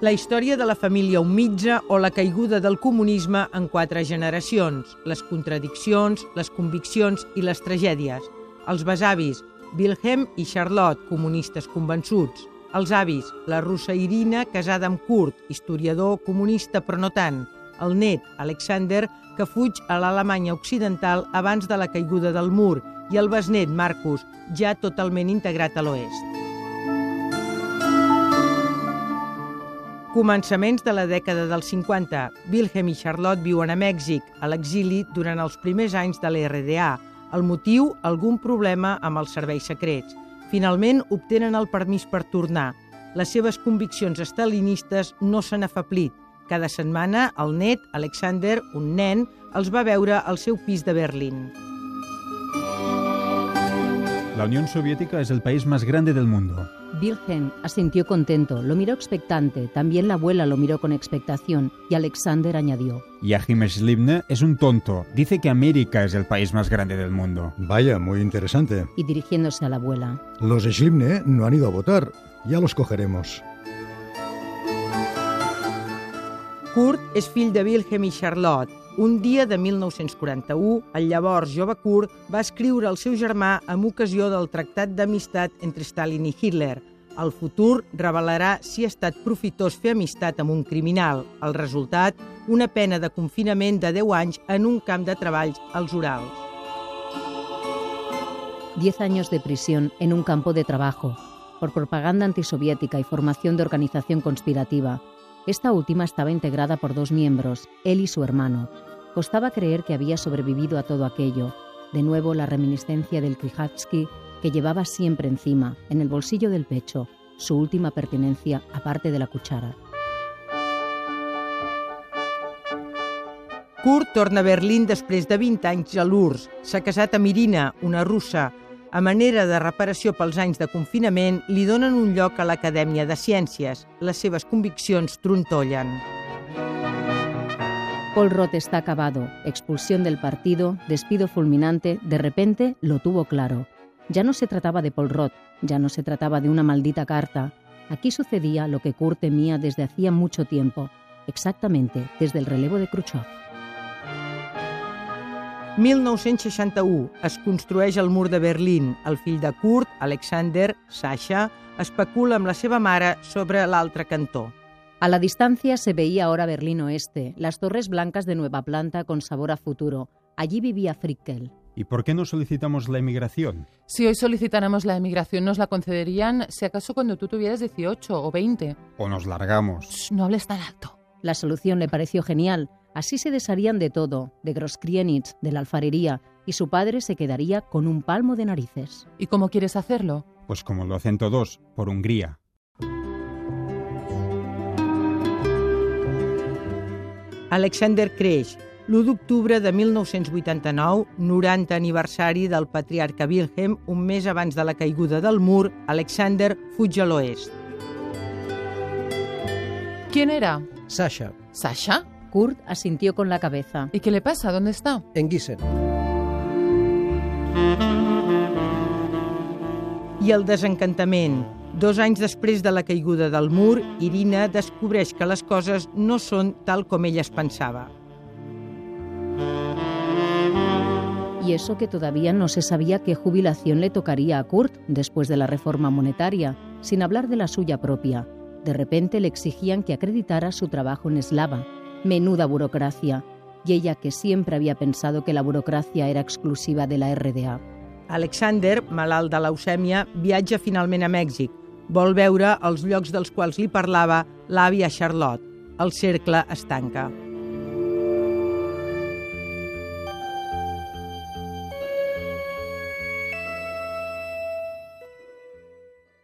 La història de la família Umitza o la caiguda del comunisme en quatre generacions, les contradiccions, les conviccions i les tragèdies. Els besavis, Wilhelm i Charlotte, comunistes convençuts. Els avis, la russa Irina, casada amb Kurt, historiador comunista però no tant. El net, Alexander, que fuig a l'Alemanya occidental abans de la caiguda del mur, i el besnet, Marcus, ja totalment integrat a l'oest. Començaments de la dècada dels 50. Wilhelm i Charlotte viuen a Mèxic, a l'exili, durant els primers anys de l'RDA. El motiu, algun problema amb els serveis secrets. Finalment, obtenen el permís per tornar. Les seves conviccions estalinistes no s'han afablit. Cada setmana, el net, Alexander, un nen, els va veure al seu pis de Berlín. La Unión Soviética es el país más grande del mundo. Wilhelm asintió contento, lo miró expectante, también la abuela lo miró con expectación y Alexander añadió. Yahim Slibne es un tonto. Dice que América es el país más grande del mundo. Vaya, muy interesante. Y dirigiéndose a la abuela. Los Slibne no han ido a votar. Ya los cogeremos. Kurt és fill de Wilhelm i Charlotte. Un dia de 1941, el llavors jove Kurt va escriure al seu germà amb ocasió del tractat d'amistat entre Stalin i Hitler. El futur revelarà si ha estat profitós fer amistat amb un criminal. El resultat, una pena de confinament de 10 anys en un camp de treballs als Urals. 10 años de prisión en un campo de trabajo por propaganda antisoviética y formación de organización conspirativa. Esta última estaba integrada por dos miembros, él y su hermano. Costaba creer que había sobrevivido a todo aquello. De nuevo la reminiscencia del Krijatsky que llevaba siempre encima, en el bolsillo del pecho, su última pertenencia aparte de la cuchara. Kurt torna a Berlín després de 20 anys a l'URSS. S'ha casat amb Irina, una russa. A manera de reparació pels anys de confinament, li donen un lloc a l'Acadèmia de Ciències. Les seves conviccions trontollen. Paul Roth está acabado. Expulsión del partido, despido fulminante, de repente lo tuvo claro. Ya no se trataba de Paul Roth, ya no se trataba de una maldita carta. Aquí sucedía lo que Kurt temía desde hacía mucho tiempo, exactamente desde el relevo de Khrushchev. 1961 es construeix el mur de Berlín. El fill de Kurt, Alexander, Sasha, especula amb la seva mare sobre l'altre cantó. A la distancia se veía ahora Berlín Oeste, las torres blancas de nueva planta con sabor a futuro. Allí vivía Frickel. ¿Y por qué no solicitamos la emigración? Si hoy solicitáramos la emigración, nos la concederían, si acaso cuando tú tuvieras 18 o 20. ¿O nos largamos? Shh, no hables tan alto. La solución le pareció genial. Así se desharían de todo, de Grosskrienitz, de la alfarería, y su padre se quedaría con un palmo de narices. ¿Y cómo quieres hacerlo? Pues como lo hacen todos, por Hungría. Alexander creix. L'1 d'octubre de 1989, 90 aniversari del patriarca Wilhelm, un mes abans de la caiguda del mur, Alexander fuig a l'oest. ¿Quién era? Sasha, ¿Sasha? Kurt asintió con la cabeza. ¿Y qué le pasa? ¿Dónde está? en Gießen. I el desencantament. Dos anys després de la caiguda del mur, Irina descobreix que les coses no són tal com ella es pensava. Y eso que todavía no se sabía qué jubilación le tocaría a Kurt después de la reforma monetaria, sin hablar de la suya propia. De repente le exigían que acreditara su trabajo en eslava. Menuda burocracia. Y ella que siempre había pensado que la burocracia era exclusiva de la RDA. Alexander, malalt de leucèmia, viatja finalment a Mèxic. Vol veure els llocs dels quals li parlava l'àvia Charlotte. El cercle es tanca.